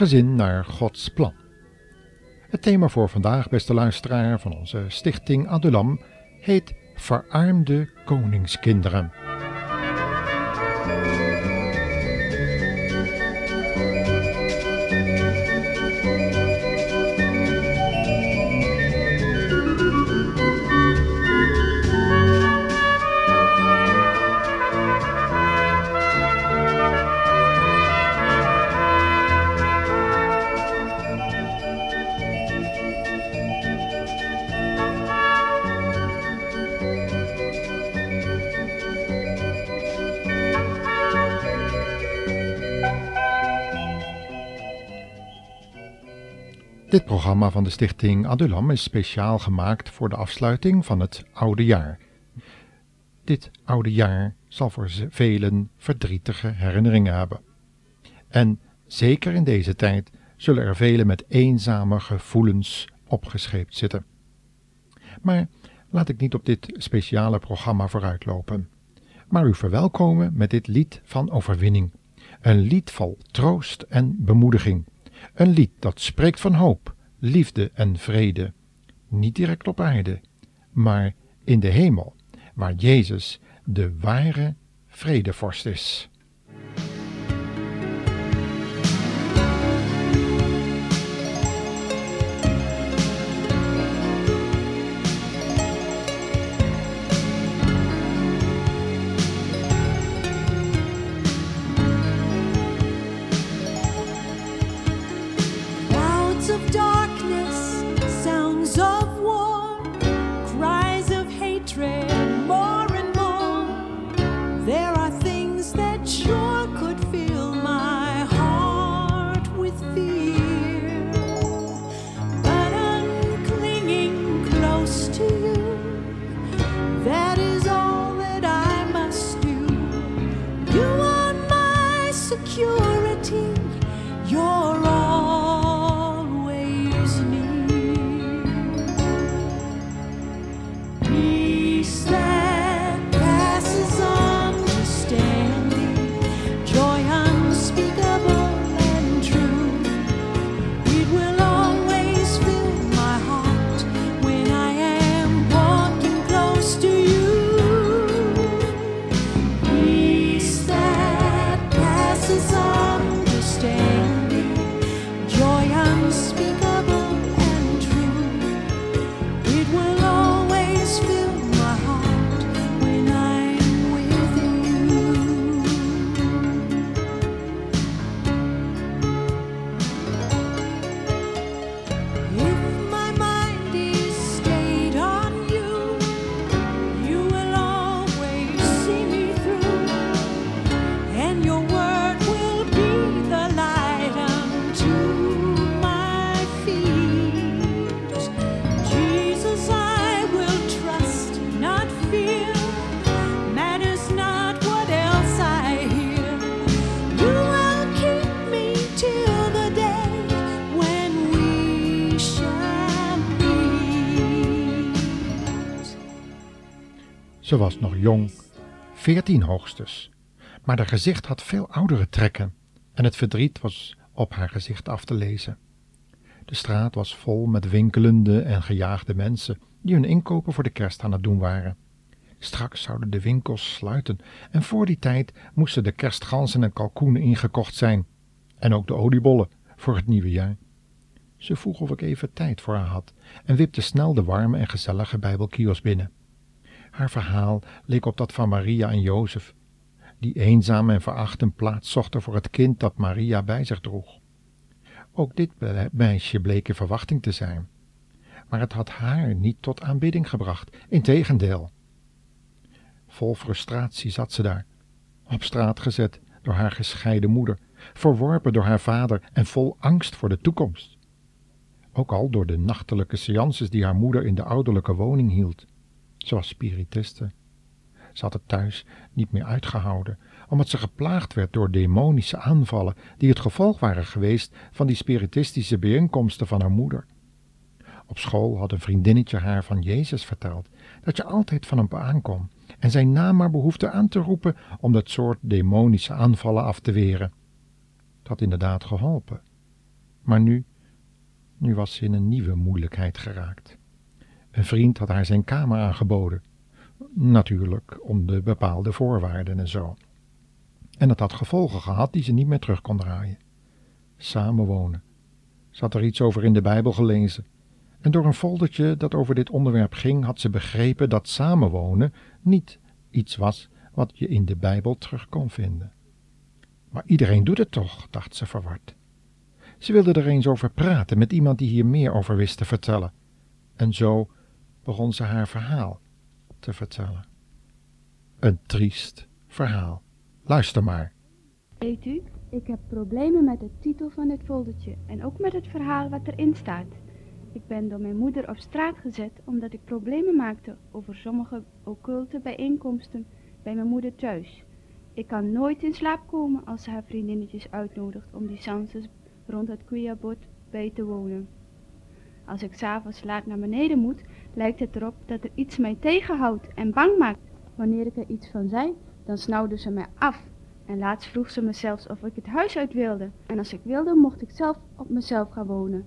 Gezin naar Gods plan. Het thema voor vandaag, beste luisteraar van onze stichting Adulam, heet Verarmde Koningskinderen. Dit programma van de stichting Adulam is speciaal gemaakt voor de afsluiting van het oude jaar. Dit oude jaar zal voor velen verdrietige herinneringen hebben. En zeker in deze tijd zullen er velen met eenzame gevoelens opgescheept zitten. Maar laat ik niet op dit speciale programma vooruitlopen, maar u verwelkomen met dit lied van overwinning. Een lied vol troost en bemoediging een lied dat spreekt van hoop, liefde en vrede. Niet direct op aarde, maar in de hemel, waar Jezus de ware vredevorst is. Ze was nog jong, veertien hoogstens, maar haar gezicht had veel oudere trekken en het verdriet was op haar gezicht af te lezen. De straat was vol met winkelende en gejaagde mensen die hun inkopen voor de kerst aan het doen waren. Straks zouden de winkels sluiten en voor die tijd moesten de kerstganzen en kalkoenen ingekocht zijn en ook de oliebollen voor het nieuwe jaar. Ze vroeg of ik even tijd voor haar had en wipte snel de warme en gezellige Bijbelkiosk binnen. Haar verhaal leek op dat van Maria en Jozef, die eenzaam en veracht een plaats zochten voor het kind dat Maria bij zich droeg. Ook dit meisje bleek in verwachting te zijn, maar het had haar niet tot aanbidding gebracht, integendeel. Vol frustratie zat ze daar, op straat gezet door haar gescheiden moeder, verworpen door haar vader en vol angst voor de toekomst. Ook al door de nachtelijke seances die haar moeder in de ouderlijke woning hield. Zoals spiritisten. Ze had het thuis niet meer uitgehouden, omdat ze geplaagd werd door demonische aanvallen die het gevolg waren geweest van die spiritistische bijeenkomsten van haar moeder. Op school had een vriendinnetje haar van Jezus verteld, dat je altijd van hem aankom en zijn naam maar behoefde aan te roepen om dat soort demonische aanvallen af te weren. Dat had inderdaad geholpen. Maar nu, nu was ze in een nieuwe moeilijkheid geraakt. Een vriend had haar zijn kamer aangeboden. Natuurlijk onder bepaalde voorwaarden en zo. En het had gevolgen gehad die ze niet meer terug kon draaien. Samenwonen. Ze had er iets over in de Bijbel gelezen. En door een foldertje dat over dit onderwerp ging, had ze begrepen dat samenwonen niet iets was wat je in de Bijbel terug kon vinden. Maar iedereen doet het toch, dacht ze verward. Ze wilde er eens over praten met iemand die hier meer over wist te vertellen. En zo begon ze haar verhaal te vertellen. Een triest verhaal. Luister maar. Weet u, ik heb problemen met de titel van dit foldertje en ook met het verhaal wat erin staat. Ik ben door mijn moeder op straat gezet omdat ik problemen maakte over sommige occulte bijeenkomsten bij mijn moeder thuis. Ik kan nooit in slaap komen als ze haar vriendinnetjes uitnodigt om die sanses rond het Queabot bij te wonen. Als ik s'avonds laat naar beneden moet, lijkt het erop dat er iets mij tegenhoudt en bang maakt. Wanneer ik er iets van zei, dan snauwde ze mij af. En laatst vroeg ze me zelfs of ik het huis uit wilde. En als ik wilde, mocht ik zelf op mezelf gaan wonen.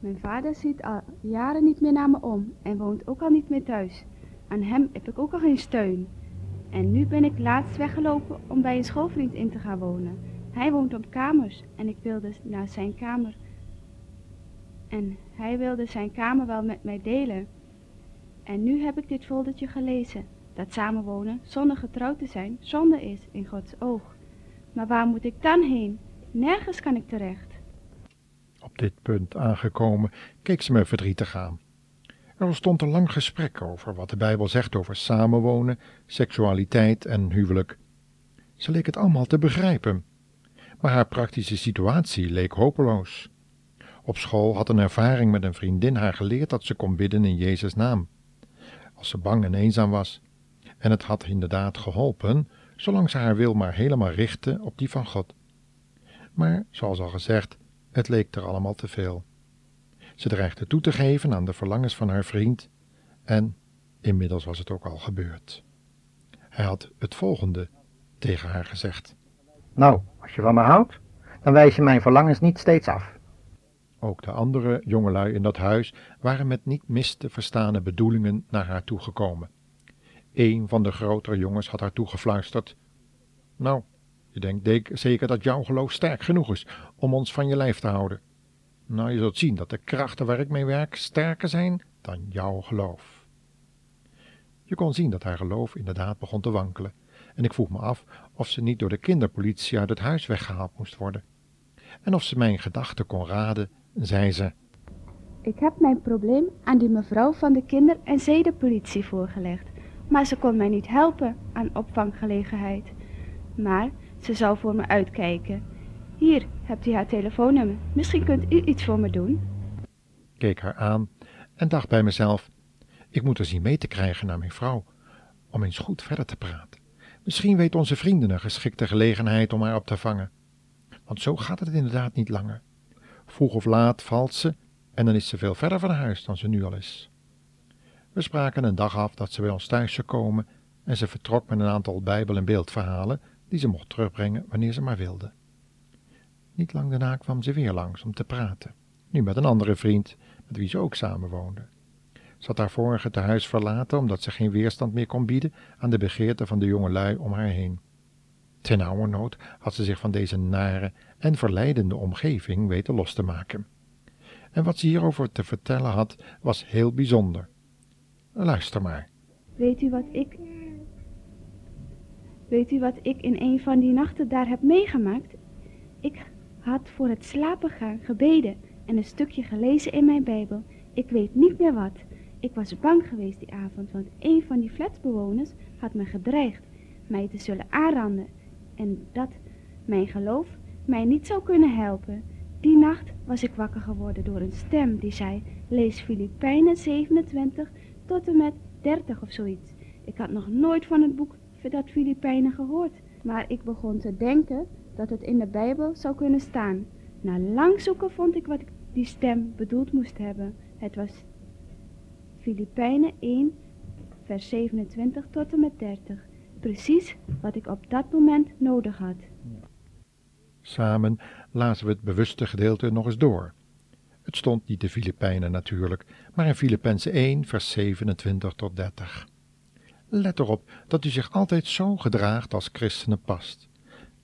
Mijn vader ziet al jaren niet meer naar me om en woont ook al niet meer thuis. Aan hem heb ik ook al geen steun. En nu ben ik laatst weggelopen om bij een schoolvriend in te gaan wonen. Hij woont op kamers en ik wilde naar zijn kamer. En hij wilde zijn kamer wel met mij delen. En nu heb ik dit foldertje gelezen, dat samenwonen zonder getrouwd te zijn zonde is in Gods oog. Maar waar moet ik dan heen? Nergens kan ik terecht. Op dit punt aangekomen keek ze me verdrietig aan. Er ontstond een lang gesprek over wat de Bijbel zegt over samenwonen, seksualiteit en huwelijk. Ze leek het allemaal te begrijpen, maar haar praktische situatie leek hopeloos. Op school had een ervaring met een vriendin haar geleerd dat ze kon bidden in Jezus' naam. Als ze bang en eenzaam was, en het had inderdaad geholpen, zolang ze haar wil maar helemaal richtte op die van God. Maar, zoals al gezegd, het leek er allemaal te veel. Ze dreigde toe te geven aan de verlangens van haar vriend, en inmiddels was het ook al gebeurd. Hij had het volgende tegen haar gezegd. Nou, als je van me houdt, dan wijs je mijn verlangens niet steeds af. Ook de andere jongelui in dat huis waren met niet mis te verstane bedoelingen naar haar toegekomen. Een van de grotere jongens had haar toegefluisterd: Nou, je denkt zeker dat jouw geloof sterk genoeg is om ons van je lijf te houden. Nou, je zult zien dat de krachten waar ik mee werk sterker zijn dan jouw geloof. Je kon zien dat haar geloof inderdaad begon te wankelen, en ik vroeg me af of ze niet door de kinderpolitie uit het huis weggehaald moest worden. En of ze mijn gedachten kon raden, zei ze: Ik heb mijn probleem aan die mevrouw van de kinder- en zedenpolitie voorgelegd, maar ze kon mij niet helpen aan opvanggelegenheid. Maar ze zou voor me uitkijken. Hier hebt u haar telefoonnummer. Misschien kunt u iets voor me doen. Keek haar aan en dacht bij mezelf: ik moet er zien mee te krijgen naar mijn vrouw, om eens goed verder te praten. Misschien weet onze vrienden een geschikte gelegenheid om haar op te vangen. Want zo gaat het inderdaad niet langer. Vroeg of laat valt ze en dan is ze veel verder van huis dan ze nu al is. We spraken een dag af dat ze bij ons thuis zou komen en ze vertrok met een aantal Bijbel- en beeldverhalen die ze mocht terugbrengen wanneer ze maar wilde. Niet lang daarna kwam ze weer langs om te praten, nu met een andere vriend met wie ze ook samenwoonde. Ze had haar vorige tehuis verlaten omdat ze geen weerstand meer kon bieden aan de begeerte van de jongelui om haar heen. Ten nood had ze zich van deze nare en verleidende omgeving weten los te maken. En wat ze hierover te vertellen had, was heel bijzonder. Luister maar. Weet u wat ik Weet u wat ik in een van die nachten daar heb meegemaakt? Ik had voor het slapen gaan gebeden en een stukje gelezen in mijn Bijbel. Ik weet niet meer wat. Ik was bang geweest die avond, want een van die flatbewoners had me gedreigd mij te zullen aanranden en dat mijn geloof mij niet zou kunnen helpen. Die nacht was ik wakker geworden door een stem die zei, lees Filipijnen 27 tot en met 30 of zoiets. Ik had nog nooit van het boek dat Filipijnen gehoord, maar ik begon te denken dat het in de Bijbel zou kunnen staan. Na lang zoeken vond ik wat die stem bedoeld moest hebben. Het was Filipijnen 1, vers 27 tot en met 30. Precies wat ik op dat moment nodig had. Samen lazen we het bewuste gedeelte nog eens door. Het stond niet de Filipijnen natuurlijk, maar in Filippenzen 1, vers 27 tot 30. Let erop dat u zich altijd zo gedraagt als christenen past.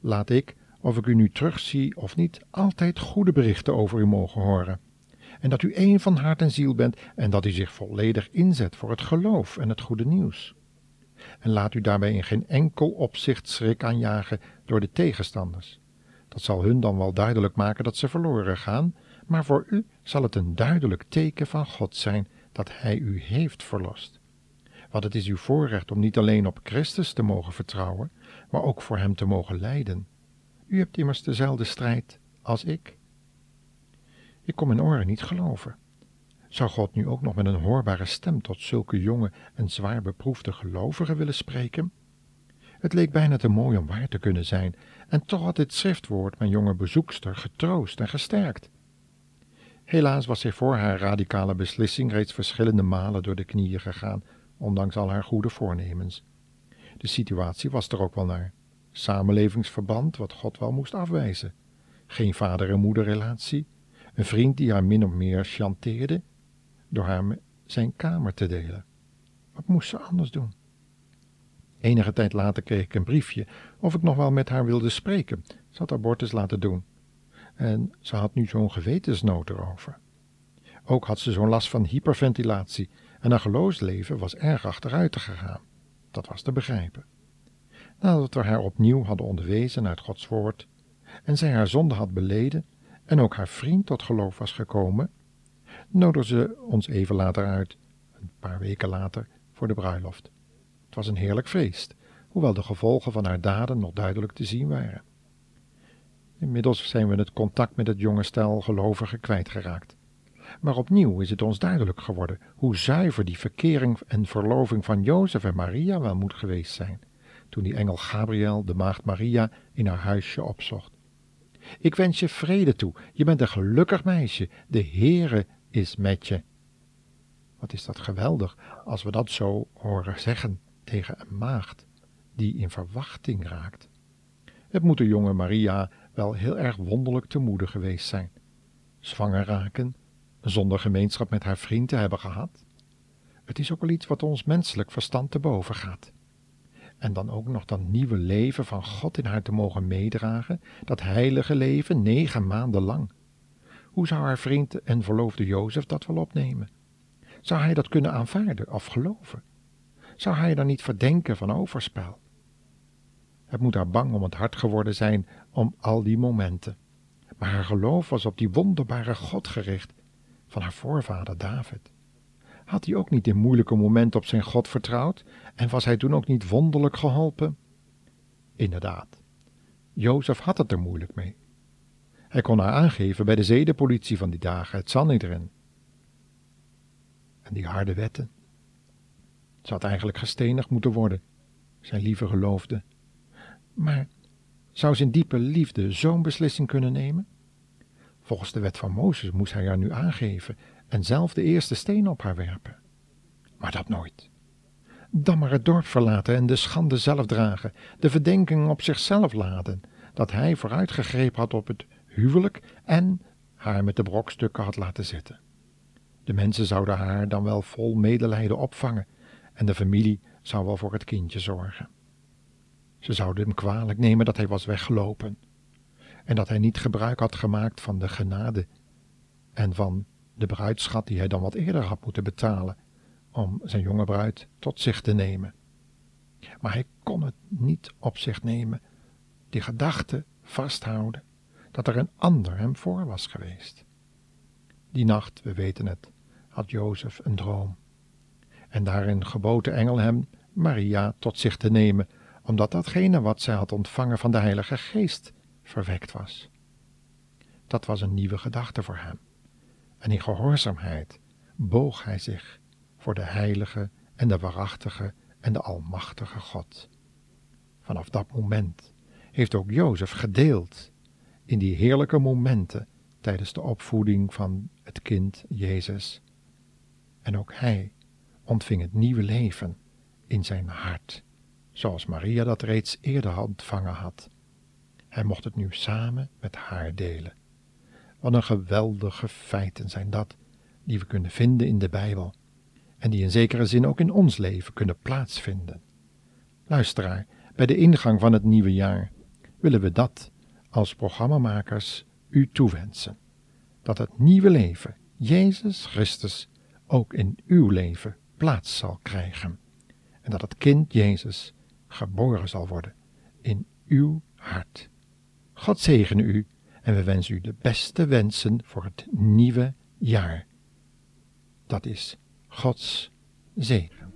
Laat ik, of ik u nu terugzie of niet, altijd goede berichten over u mogen horen. En dat u één van hart en ziel bent en dat u zich volledig inzet voor het geloof en het goede nieuws. En laat u daarbij in geen enkel opzicht schrik aanjagen door de tegenstanders. Dat zal hun dan wel duidelijk maken dat ze verloren gaan, maar voor u zal het een duidelijk teken van God zijn dat Hij u heeft verlost. Want het is uw voorrecht om niet alleen op Christus te mogen vertrouwen, maar ook voor Hem te mogen lijden. U hebt immers dezelfde strijd als ik. Ik kon mijn oren niet geloven. Zou God nu ook nog met een hoorbare stem tot zulke jonge en zwaar beproefde gelovigen willen spreken? Het leek bijna te mooi om waar te kunnen zijn, en toch had dit schriftwoord mijn jonge bezoekster getroost en gesterkt. Helaas was zij voor haar radicale beslissing reeds verschillende malen door de knieën gegaan, ondanks al haar goede voornemens. De situatie was er ook wel naar. Samenlevingsverband wat God wel moest afwijzen. Geen vader- en moederrelatie. Een vriend die haar min of meer chanteerde door haar zijn kamer te delen. Wat moest ze anders doen? Enige tijd later kreeg ik een briefje of ik nog wel met haar wilde spreken. Ze had abortus laten doen. En ze had nu zo'n gewetensnood erover. Ook had ze zo'n last van hyperventilatie en haar geloofsleven was erg achteruit gegaan. Dat was te begrijpen. Nadat we haar opnieuw hadden onderwezen uit Gods woord en zij haar zonde had beleden en ook haar vriend tot geloof was gekomen, nodigde ze ons even later uit, een paar weken later, voor de bruiloft. Het was een heerlijk feest, hoewel de gevolgen van haar daden nog duidelijk te zien waren. Inmiddels zijn we het contact met het jonge stel gelovigen kwijtgeraakt. Maar opnieuw is het ons duidelijk geworden hoe zuiver die verkering en verloving van Jozef en Maria wel moet geweest zijn, toen die engel Gabriel de maagd Maria in haar huisje opzocht. Ik wens je vrede toe, je bent een gelukkig meisje, de Heere is met je. Wat is dat geweldig als we dat zo horen zeggen tegen een maagd die in verwachting raakt. Het moet de jonge Maria wel heel erg wonderlijk te moede geweest zijn. Zwanger raken, zonder gemeenschap met haar vriend te hebben gehad. Het is ook wel iets wat ons menselijk verstand te boven gaat. En dan ook nog dat nieuwe leven van God in haar te mogen meedragen, dat heilige leven negen maanden lang. Hoe zou haar vriend en verloofde Jozef dat wel opnemen? Zou hij dat kunnen aanvaarden of geloven? Zou hij dan niet verdenken van overspel? Het moet haar bang om het hart geworden zijn om al die momenten. Maar haar geloof was op die wonderbare God gericht van haar voorvader David. Had hij ook niet in moeilijke momenten op zijn God vertrouwd en was hij toen ook niet wonderlijk geholpen? Inderdaad, Jozef had het er moeilijk mee. Hij kon haar aangeven bij de zedenpolitie van die dagen, het Sanhedrin. En die harde wetten. Ze had eigenlijk gestenigd moeten worden, zijn lieve geloofde. Maar zou zijn diepe liefde zo'n beslissing kunnen nemen? Volgens de wet van Mozes moest hij haar nu aangeven en zelf de eerste steen op haar werpen. Maar dat nooit. Dan maar het dorp verlaten en de schande zelf dragen, de verdenking op zichzelf laden, dat hij vooruitgegrepen had op het huwelijk en haar met de brokstukken had laten zitten. De mensen zouden haar dan wel vol medelijden opvangen en de familie zou wel voor het kindje zorgen. Ze zouden hem kwalijk nemen dat hij was weggelopen en dat hij niet gebruik had gemaakt van de genade en van de bruidschat die hij dan wat eerder had moeten betalen om zijn jonge bruid tot zich te nemen. Maar hij kon het niet op zich nemen, die gedachte vasthouden dat er een ander hem voor was geweest. Die nacht, we weten het, had Jozef een droom. En daarin gebood de engel hem Maria tot zich te nemen, omdat datgene wat zij had ontvangen van de Heilige Geest verwekt was. Dat was een nieuwe gedachte voor hem. En in gehoorzaamheid boog hij zich voor de heilige en de waarachtige en de almachtige God. Vanaf dat moment heeft ook Jozef gedeeld in die heerlijke momenten tijdens de opvoeding van het kind Jezus. En ook hij ontving het nieuwe leven in zijn hart, zoals Maria dat reeds eerder ontvangen had. Hij mocht het nu samen met haar delen. Wat een geweldige feiten zijn dat, die we kunnen vinden in de Bijbel en die in zekere zin ook in ons leven kunnen plaatsvinden. Luisteraar, bij de ingang van het nieuwe jaar willen we dat als programmamakers u toewensen. Dat het nieuwe leven, Jezus Christus, ook in uw leven plaats zal krijgen. En dat het kind Jezus geboren zal worden in uw hart. God zegene u en we wensen u de beste wensen voor het nieuwe jaar. Dat is Gods zegen.